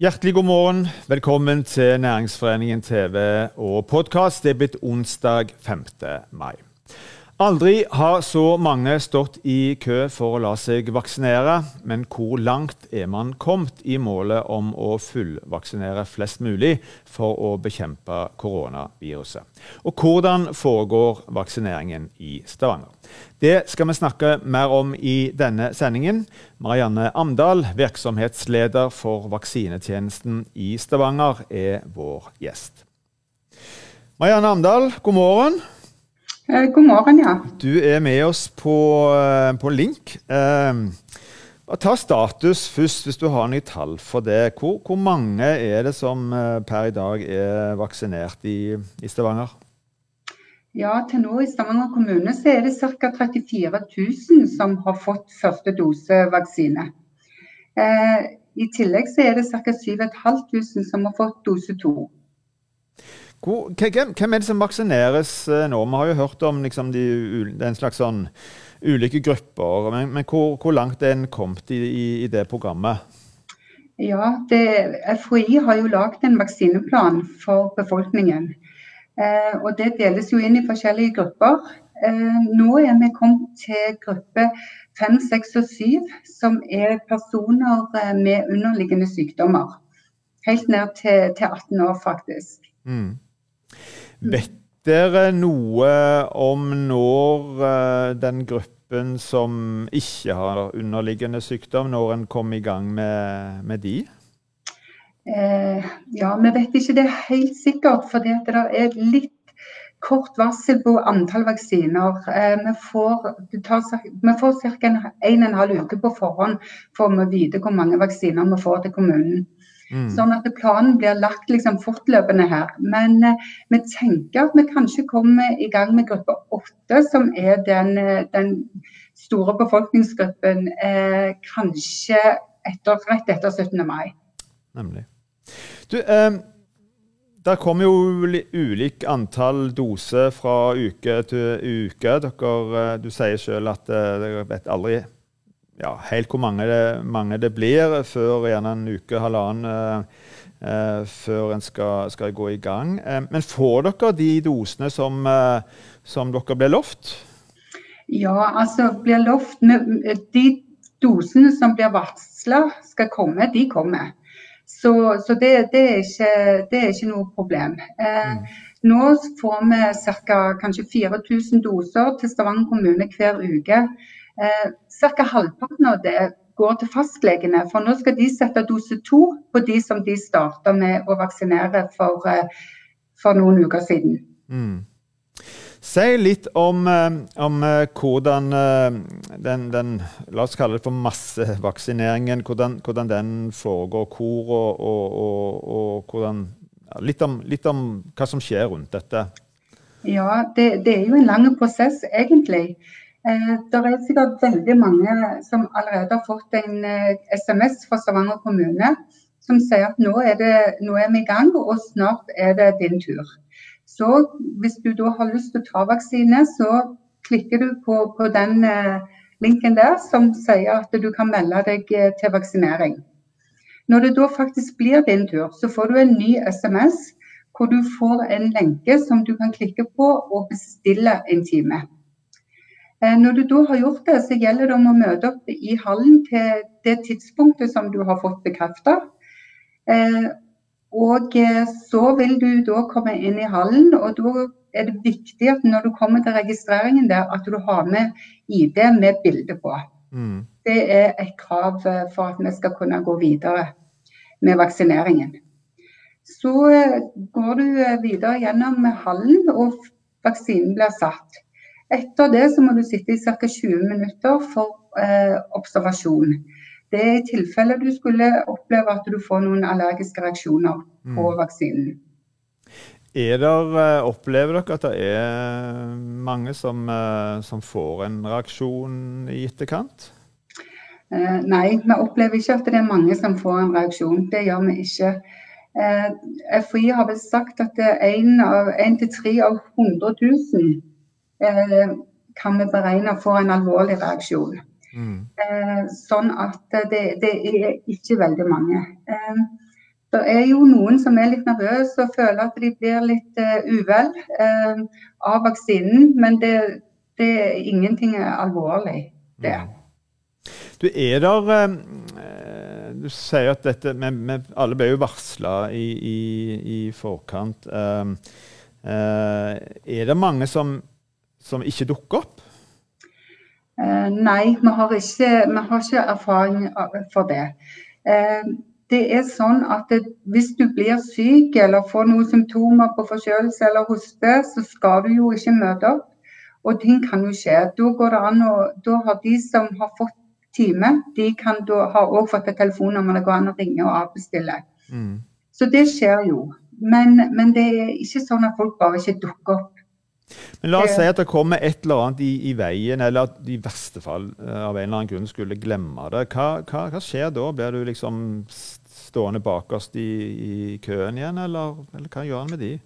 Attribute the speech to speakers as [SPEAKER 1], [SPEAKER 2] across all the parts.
[SPEAKER 1] Hjertelig god morgen. Velkommen til Næringsforeningen TV og podkast. Det er blitt onsdag 5. mai. Aldri har så mange stått i kø for å la seg vaksinere, men hvor langt er man kommet i målet om å fullvaksinere flest mulig for å bekjempe koronaviruset? Og hvordan foregår vaksineringen i Stavanger? Det skal vi snakke mer om i denne sendingen. Marianne Amdal, virksomhetsleder for vaksinetjenesten i Stavanger, er vår gjest. Marianne Amdal, god morgen.
[SPEAKER 2] Eh, god morgen, ja.
[SPEAKER 1] Du er med oss på, eh, på link. Eh, ta status først, hvis du har noen tall for det. Hvor, hvor, mange er det som per i dag er vaksinert i, i Stavanger?
[SPEAKER 2] Ja, til nå i Stavanger kommune så er det ca. 34 000 som har fått første dose vaksine. Eh, I tillegg så er det ca. 7500 som har fått dose to.
[SPEAKER 1] Hvem, hvem, er det som vaksineres eh, nå? Vi har jo hørt om liksom, de, er slags sånn ulike grupper. Men, men hvor, hvor, langt er en kommet i, i, i, det programmet?
[SPEAKER 2] Ja, det, FHI har jo lagd en vaksineplan for befolkningen. Eh, og Det deles jo inn i forskjellige grupper. Eh, nå er vi kommet til gruppe 5, 6 og 7, som er personer eh, med underliggende sykdommer. Helt ned til, til 18 år, faktisk. Mm.
[SPEAKER 1] Vet dere noe om når uh, den gruppen som ikke har underliggende sykdom, når en kom i gang med, med de?
[SPEAKER 2] Eh, ja, vi vet ikke det helt sikkert, for det er litt kort varsel på antall vaksiner. Eh, vi får, vi får ca. en, en, en halv uke på forhånd for å vite hvor mange vaksiner vi får til kommunen. Mm. Sånn at planen blir lagt liksom fortløpende her. Men eh, vi tenker at vi kanskje kommer i gang med gruppe åtte, som er den, eh, den store befolkningsgruppen eh, kanskje etter, rett etter 17. mai.
[SPEAKER 1] Nemlig. Du, eh, det kommer jo ulik antall doser fra uke til uke. Dere, eh, du sier selv at dere vet aldri ja, helt hvor mange det, mange det, blir før gjerne en uke, halvannen, eh, eh, før en skal, skal, gå i gang. Eh, men får dere de dosene som, eh, som dere ble lovt?
[SPEAKER 2] Ja, altså blir lovt De dosene som blir varsla skal komme, de kommer. Så, så det, det, er ikke, det, er ikke, noe problem. Eh, mm. Nå får vi ca. 4000 doser til Stavanger kommune hver uke. Eh, Ca. halvparten av det går til fastlegene, for nå skal de sette dose to på de som de starta med å vaksinere for, eh, for noen uker siden. Mm.
[SPEAKER 1] Si litt om, eh, om eh, hvordan den, den, la oss kalle det for massevaksineringen, hvordan, hvordan den foregår, hvor og, og, og, og hvordan, litt, om, litt, om, hva som skjer rundt dette.
[SPEAKER 2] Ja, det, det er jo en lang prosess, egentlig. Eh, det er sikkert veldig mange som allerede har fått en eh, SMS fra Stavanger kommune som sier at nå er, det, nå er, vi i gang, og snart er det din tur. Så hvis du da har lyst til å ta vaksine, så klikker du på, på den eh, linken der som sier at du kan melde deg til vaksinering. Når det da faktisk blir din tur, så får du en ny SMS hvor du får en lenke som du kan klikke på og bestille en time. Eh, når du da har gjort det, så gjelder det om å møte opp i hallen til det tidspunktet som du har fått bekrefta. Eh, og eh, så vil du da komme inn i hallen, og da er det viktig at når du kommer til registreringen der, at du har med ID med bilde på. Mm. Det er et krav for at vi skal kunne gå videre med vaksineringen. Så går du videre gjennom hallen, og vaksinen blir satt. Etter det så må du sitte i ca. 20 minutter for eh, observasjon. Det er i tilfelle du skulle oppleve at du får noen allergiske reaksjoner mm. på vaksinen.
[SPEAKER 1] Er der, eh, opplever dere at det er mange som, eh, som får en reaksjon i etterkant?
[SPEAKER 2] Eh, nei, vi opplever ikke at det er mange som får en reaksjon. Det gjør vi ikke. Eh, FHI har vel sagt at én til tre av 100 000 Eh, kan vi beregne får en alvorlig reaksjon. Mm. Eh, sånn at det, det, er ikke veldig mange. Eh, det er jo noen som er litt nervøse og føler at de blir litt uh, uvel uh, av vaksinen. Men det, det er ingenting alvorlig, det.
[SPEAKER 1] Mm. Du er der Du sier at dette vi, vi Alle ble jo varsla i, i, i, forkant. er det mange som, som ikke dukker opp?
[SPEAKER 2] nei, vi har, ikke, vi har ikke erfaring for det. Det er sånn at det, Hvis du blir syk eller får noen symptomer på forkjølelse eller hoste, så skal du jo ikke møte opp. Og ting kan jo skje. Da går det an å, da har de som har fått time, de kan da, har også fått et telefonnummer det går an å ringe og avbestille. Mm. Så det skjer jo. Men, men, det er ikke sånn at folk bare ikke dukker opp.
[SPEAKER 1] Men La oss si at det kommer et eller annet i, i veien, eller at de i verste fall uh, av en eller annen grunn skulle glemme det. Hva, hva, hva skjer da? Blir du liksom stående bakerst i, i køen igjen, eller, eller hva gjør en med de?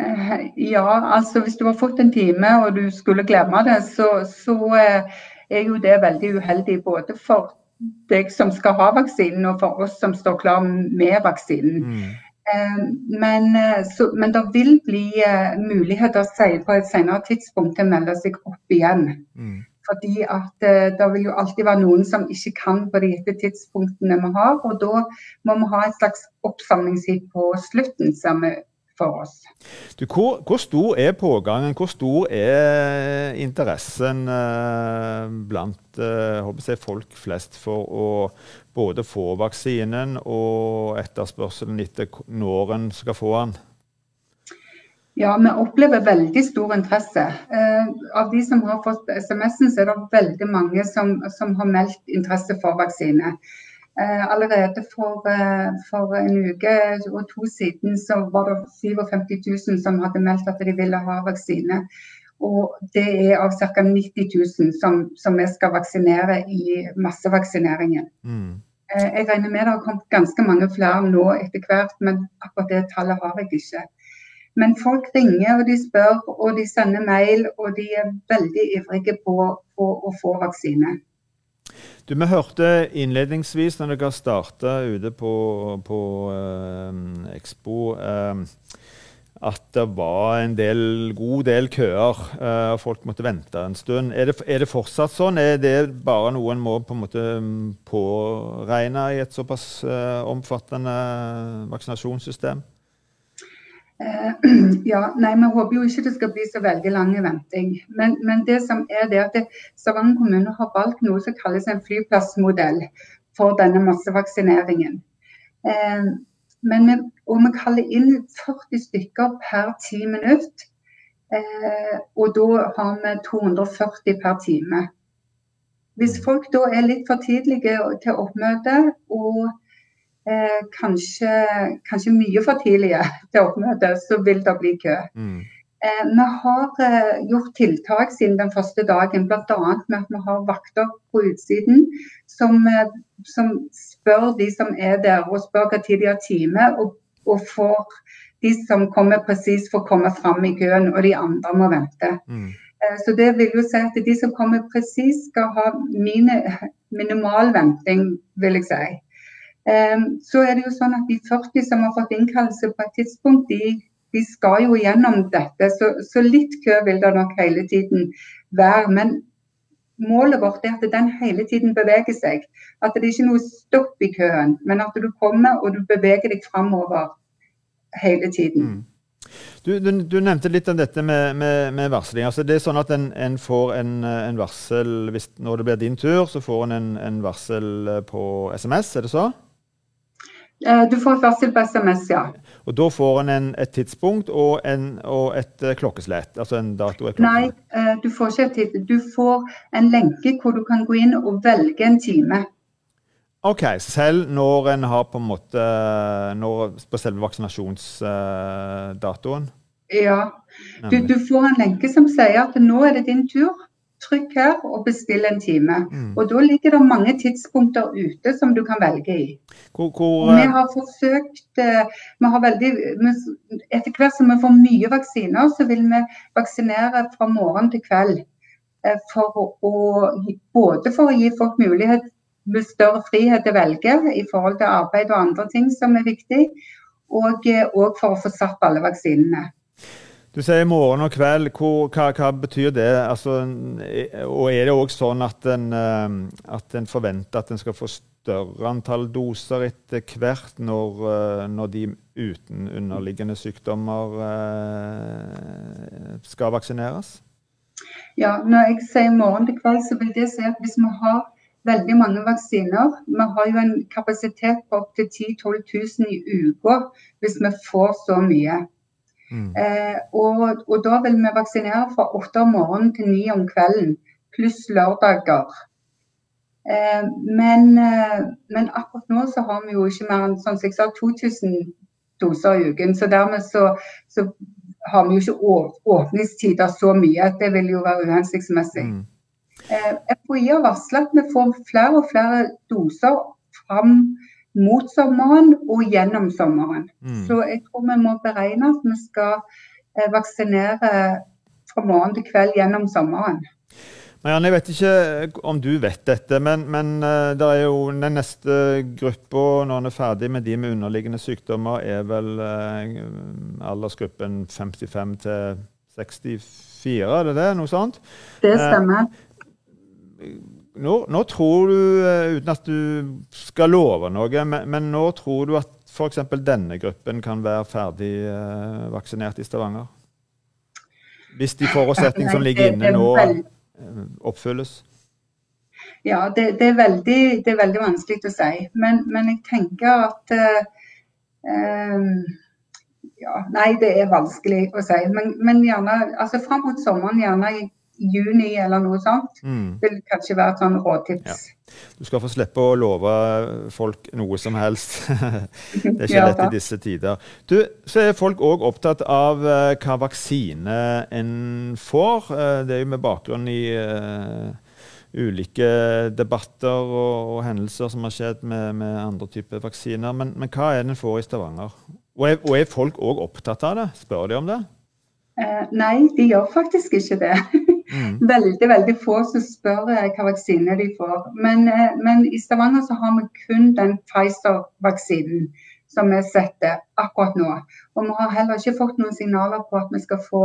[SPEAKER 2] Eh, ja, altså hvis du har fått en time og du skulle glemme det, så, så eh, er jo det veldig uheldig både for deg som skal ha vaksinen og for oss som står klar med vaksinen. Mm. Eh, men, så, men, det vil bli muligheter på et senere tidspunkt til å melde seg opp igjen. Mm. Fordi at eh, det vil jo alltid være noen som ikke kan på de gitte tidspunktene vi har. Og da må vi ha et slags oppsamlingsheat på slutten, ser vi for oss.
[SPEAKER 1] Du, hvor, hvor, stor er pågangen, hvor stor er interessen eh, blant eh, jeg, folk flest for å både få vaksinen og etterspørselen etter når en skal få den?
[SPEAKER 2] Ja, vi opplever veldig stor interesse. Eh, av de som har fått SMS-en, så er det veldig mange som, som har meldt interesse for vaksine. Eh, allerede for, eh, for, en uke og to siden så var det 57 000 som hadde meldt at de ville ha vaksine. Og det er av ca. 90 000 som, som, vi skal vaksinere i massevaksineringen. Mm. Eh, jeg regner med det har kommet ganske mange flere nå etter hvert, men akkurat det tallet har jeg ikke. Men folk ringer og de spør og de sender mail, og de er veldig ivrige på, på å få vaksine.
[SPEAKER 1] Du, Vi hørte innledningsvis når dere starta ute på, på eh, Expo, eh, at det var en del, god del køer. Eh, og Folk måtte vente en stund. Er det, er det, fortsatt sånn? Er det bare noe en må på en måte påregne i et såpass omfattende vaksinasjonssystem?
[SPEAKER 2] Eh, ja, nei, Vi håper jo ikke det skal bli så veldig lang venting. Men, men det som er det at Stavanger kommune har valgt noe som kalles en flyplassmodell for denne massevaksineringen. Eh, men vi, og vi kaller inn 40 stykker per 10 minutter. Eh, og da har vi 240 per time. Hvis folk da er litt for tidlige til oppmøte og eh, kanskje, kanskje, mye for tidlige til oppmøte, så vil det bli kø. Mm. Eh, vi har eh, gjort tiltak siden den første dagen, bl.a. med at vi har vakter på utsiden som, eh, som, spør de som er der, og spør hva tid de har time. Og, og får de som kommer presis, får komme fram i køen, og de andre må vente. Mm. Så det vil jo si at de som kommer presis, skal ha mine, minimal venting, vil jeg si. Ehm, så er det jo sånn at De 40 som har fått innkallelse på et tidspunkt, de, de skal jo gjennom dette. Så, så, litt kø vil det nok hele tiden være. Men målet vårt er at den hele tiden beveger seg. At det ikke er noe stopp i køen, men at du kommer og du beveger deg framover hele tiden. Mm.
[SPEAKER 1] Du, du, du, nevnte litt om dette med, med, med varsling. Altså det er sånn at en, en får en, en, varsel hvis, Når det blir din tur, så får en en, varsel på SMS, er det så?
[SPEAKER 2] Eh, du får varsel på SMS, ja.
[SPEAKER 1] Og Da får en, et tidspunkt og, en, og et eh, klokkeslett? Altså en dato et
[SPEAKER 2] Nei, eh, du får ikke et tidspunkt. Du får en lenke hvor du kan gå inn og velge en time.
[SPEAKER 1] OK. Selv når en har på en måte når, På selve vaksinasjonsdatoen?
[SPEAKER 2] Ja. Du, du, får en lenke som sier at nå er det din tur. Trykk her og bestill en time. Mm. Og Da ligger det mange tidspunkter ute som du kan velge i.
[SPEAKER 1] Hvor, hvor,
[SPEAKER 2] vi har forsøkt eh, vi har veldig, Etter hvert som vi får mye vaksiner, så vil vi vaksinere fra morgen til kveld. Eh, for å, både for å gi folk mulighet med større frihet til å velge i forhold til arbeid og andre ting som er viktig. Og, og for å få satt alle vaksinene.
[SPEAKER 1] Du sier morgen og kveld. Hvor, hva, hva, betyr det? Altså, og er det òg sånn at en, eh, at en, forventer at en skal få større antall doser etter hvert når, eh, når de uten underliggende sykdommer eh, skal vaksineres?
[SPEAKER 2] Ja, når jeg sier morgen til kveld, så vil det si at hvis vi har veldig mange vaksiner. Vi har jo en kapasitet på opptil 10 000-12 000 i uka hvis vi får så mye. Mm. Eh, og, og, da vil vi vaksinere fra åtte om morgenen til ni om kvelden, pluss lørdager. Eh, men, eh, men, akkurat nå så har vi jo ikke mer enn sånn som jeg sa, 2000 doser i uken. Så dermed så, så har vi jo ikke åpningstider så mye at det vil jo være uhensiktsmessig. Mm. Eh, FHI har varsla at vi får flere og flere doser fram mot sommeren og gjennom sommeren. Mm. Så jeg tror vi må beregne at vi skal eh, vaksinere fra morgen til kveld gjennom sommeren.
[SPEAKER 1] Marianne, jeg vet ikke eh, om du vet dette, men, men uh, det er jo den neste gruppa når en er ferdig med de med underliggende sykdommer, er vel aldersgruppen 55 til 64, er det det? Noe sånt?
[SPEAKER 2] Det stemmer.
[SPEAKER 1] Uh, nå, nå, tror du, eh, uten at du skal love noe, men, men nå tror du at f.eks. denne gruppen kan være ferdig eh, vaksinert i Stavanger? Hvis de forutsetningene som ligger inne nå, eh, oppfylles?
[SPEAKER 2] Ja, det, det, er veldig, det, er veldig, vanskelig å si. Men, men jeg tenker at uh, ja, Nei, det er vanskelig å si. Men, men gjerne altså fram mot sommeren, gjerne juni eller noe sånt. Mm. vil kanskje være et sånn råtips. Ja.
[SPEAKER 1] Du skal få slippe å love folk noe som helst. det er ikke lett i disse tider. Du, så er folk òg opptatt av uh, hva vaksine en får. Uh, det er jo med bakgrunn i uh, ulike debatter og, og, hendelser som har skjedd med, med andre typer vaksiner. Men, men, hva er det en får i Stavanger? Og er, og er folk òg opptatt av det? Spør de om det?
[SPEAKER 2] nei, de gjør faktisk ikke det. Mm. Veldig veldig få som spør eh, hva vaksine de får. Men, eh, men, i Stavanger så har vi kun den Pfizer-vaksinen som vi setter akkurat nå. Og vi har heller ikke fått noen signaler på at vi skal få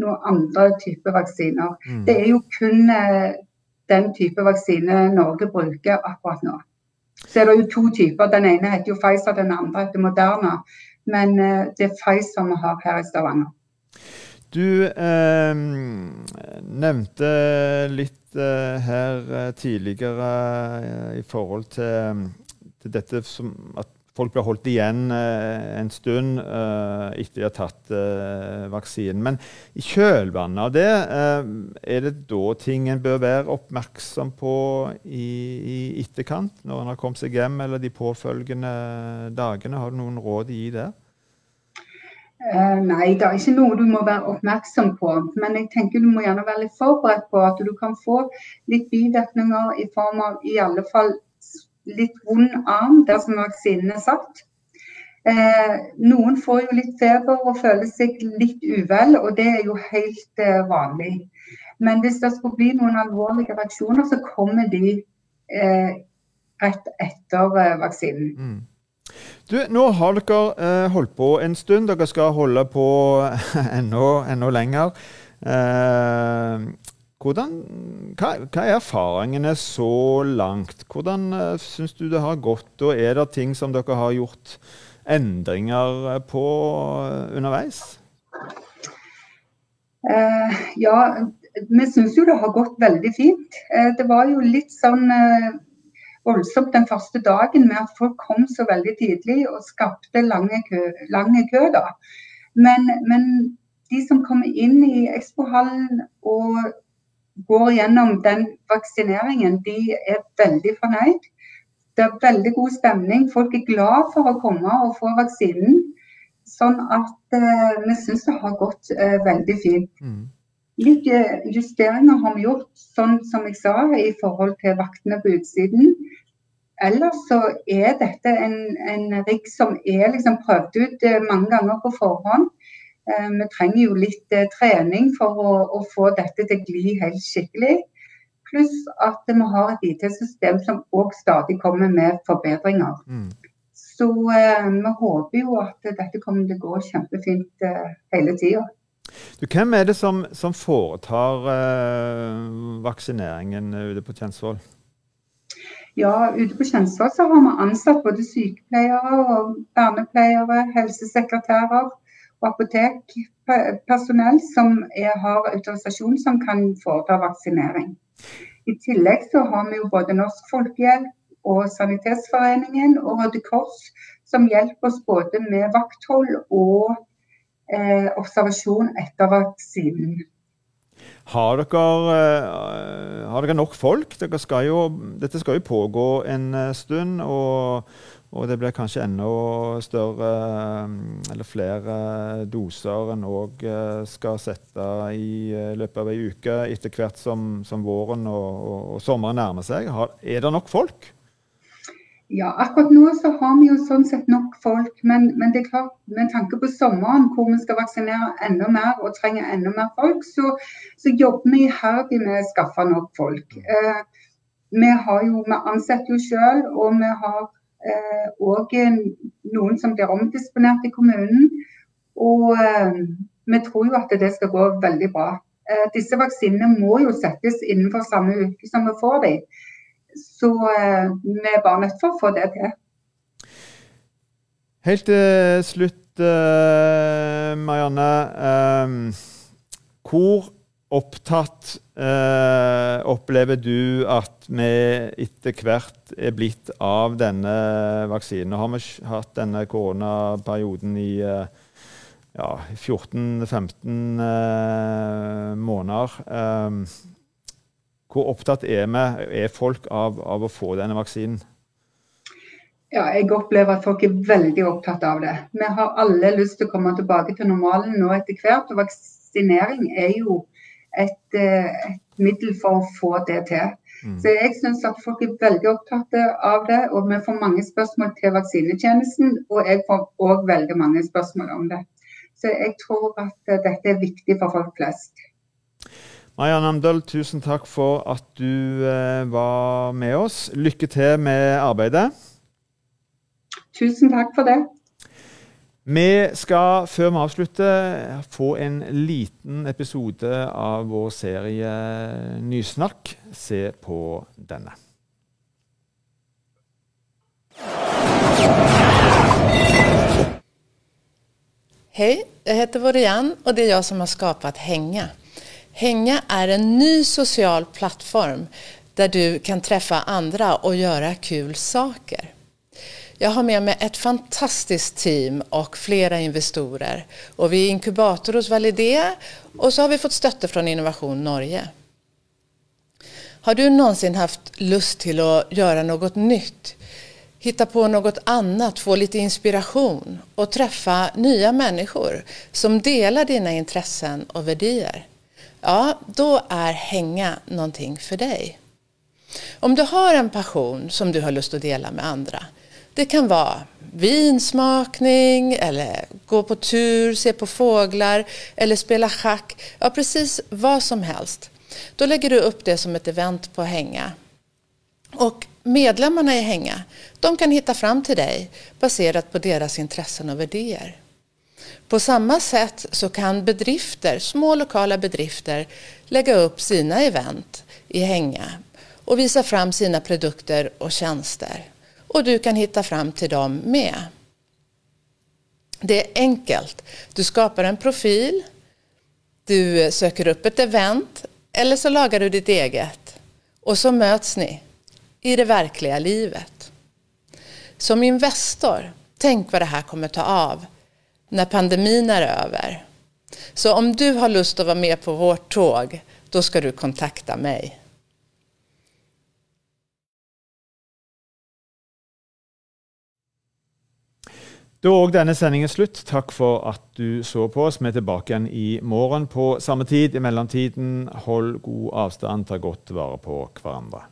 [SPEAKER 2] noen andre typer vaksiner. Mm. Det er jo kun eh, den type vaksine Norge bruker akkurat nå. Så er det jo to typer. Den ene heter jo Pfizer, den andre heter Moderna. Men det er Pfizer vi har her i Stavanger.
[SPEAKER 1] Du eh, nevnte litt eh, her eh, tidligere eh, i forhold til, til, dette som at folk blir holdt igjen eh, en stund eh, etter de har tatt vaksinen. Men i kjølvannet av det, er det da ting en bør være oppmerksom på i, i etterkant, når en har kommet seg hjem eller de påfølgende dagene? Har du noen råd å gi det?
[SPEAKER 2] Uh, nei, det er ikke noe du må være oppmerksom på. Men jeg tenker du må gjerne være litt forberedt på at du kan få litt bivirkninger i form av i alle fall litt vond arm dersom vaksinen er satt. Eh, noen får jo litt feber og føler seg litt uvel, og det er jo helt eh, vanlig. Men hvis det skulle bli noen alvorlige reaksjoner, så kommer de rett etter vaksinen. Mm.
[SPEAKER 1] Du, nå har dere eh, holdt på en stund. Dere skal holde på enda, lenger. Eh, hvordan, hva, hva, er erfaringene så langt? Hvordan eh, syns du det har gått? Og er det ting som dere har gjort endringer på eh, underveis?
[SPEAKER 2] Eh, ja, vi syns jo det har gått veldig fint. Eh, det var jo litt sånn voldsomt den første dagen med at folk kom så veldig tidlig og skapte lange kø. Lange kø da. Men, men, de som kommer inn i Expohallen og går gjennom den vaksineringen, de er veldig fornøyd. Det er veldig god stemning. Folk er glad for å komme og få vaksinen. Sånn at eh, vi syns det har gått eh, veldig fint. Mm. Litt justeringer har vi gjort, sånn som jeg sa, i forhold til vaktene på utsiden. Ellers så er dette en, en rigg som er liksom prøvd ut eh, mange ganger på forhånd. Eh, vi trenger jo litt eh, trening for å, å, få dette til å gli helt skikkelig. Pluss at vi har et IT-system som òg stadig kommer med forbedringer. Mm. Så eh, vi håper jo at dette kommer til å gå kjempefint hele tida.
[SPEAKER 1] Hvem er det som, som foretar uh, vaksineringen ute på Kjensvoll?
[SPEAKER 2] Ja, ute på Kjensvoll så har vi ansatt både sykepleiere og vernepleiere, helsesekretærer og apotekpersonell som er, har autorisasjon som kan foreta vaksinering. I tillegg så har vi jo både Norsk Folkehjelp og Sanitetsforeningen og Røde Kors som hjelper oss både med vakthold og eh, observasjon etter vaksinen.
[SPEAKER 1] Har dere, uh, har dere nok folk? Dere skal jo, dette skal jo pågå en eh, stund. og og det blir kanskje enda større, eh, eller flere doser en òg eh, skal sette i eh, løpet av ei uke, etter hvert som, som våren og, og, og, sommeren nærmer seg. Er det nok folk?
[SPEAKER 2] Ja, akkurat nå så har vi jo sånn sett nok folk. Men, men det er klart, med tanke på sommeren, hvor vi skal vaksinere enda mer og trenger enda mer folk, så, så jobber vi iherdig med å skaffe nok folk. Eh, vi, jo, vi ansetter jo selv, og vi har òg eh, noen som blir omdisponert i kommunen. Og eh, vi tror jo at det skal gå veldig bra. Eh, disse vaksinene må jo settes innenfor samme uke som vi får dem. Så vi er bare nødt til å få det til.
[SPEAKER 1] Helt til slutt, Marianne. Hvor opptatt eh, opplever du at vi etter hvert er blitt av denne vaksinen? Nå har vi hatt denne koronaperioden i eh, ja, 14-15 eh, måneder. Hvor opptatt er vi, er folk av, av å få denne vaksinen?
[SPEAKER 2] Ja, jeg opplever at folk er veldig opptatt av det. Vi har alle lyst til å komme tilbake til normalen nå etter hvert. og Vaksinering er jo et, eh, et, middel for å få det til. Mm. Så jeg syns at folk er veldig opptatt av det. Og vi får mange spørsmål til vaksinetjenesten, og jeg får òg veldig mange spørsmål om det. Så jeg tror at eh, dette er viktig for folk flest.
[SPEAKER 1] Maja Namdal, tusen takk for at du eh, var med oss. Lykke til med arbeidet.
[SPEAKER 2] Tusen takk for det.
[SPEAKER 1] Vi skal, før vi avslutter, få en liten episode av vår serie Nysnakk. Se på denne.
[SPEAKER 3] Hei, jeg heter Vorian og det er jeg som har skapt Hänga. Hänga er en ny social plattform der du kan treffe andre og gjøre kul saker. Jeg har med meg et fantastisk team og flere investorer. Og vi er inkubator hos Validea, og så har vi fått støtte fra Innovation Norge. Har du någonsin hatt lyst til å gjøre noe nytt? Hitta på noe annet, få litt inspiration og treffe nye mennesker som deler dine intressen og värderingar? Ja, då är Hänga någonting för dig. Om du har en passion som du har lust att dela med andra, det kan vara vinsmakning eller gå på tur, se på fåglar eller spela schack. Ja, precis vad som helst. Då lägger du upp det som ett event på Hänga. Och medlemmarna i Hänga, de kan hitta fram till dig baserat på deras intressen och värderingar. På samme sätt så kan bedrifter, små lokala bedrifter, lägga upp sina event i Hänga och visa fram sina produkter och tjänster och du kan hitta fram till dem med. Det är enkelt. Du skapar en profil, du söker upp ett event eller så lagar du ditt eget och så möts ni i det verkliga livet. Som Investor, tänk vad det här kommer ta av när pandemin är över. Så om du har lust att vara med på vårt tåg, då ska du kontakta mig.
[SPEAKER 1] Da er òg denne sendingen slutt. Takk for at du så på oss. Vi er tilbake igjen i morgen på samme tid. I mellomtiden, hold god avstand, ta godt vare på hverandre.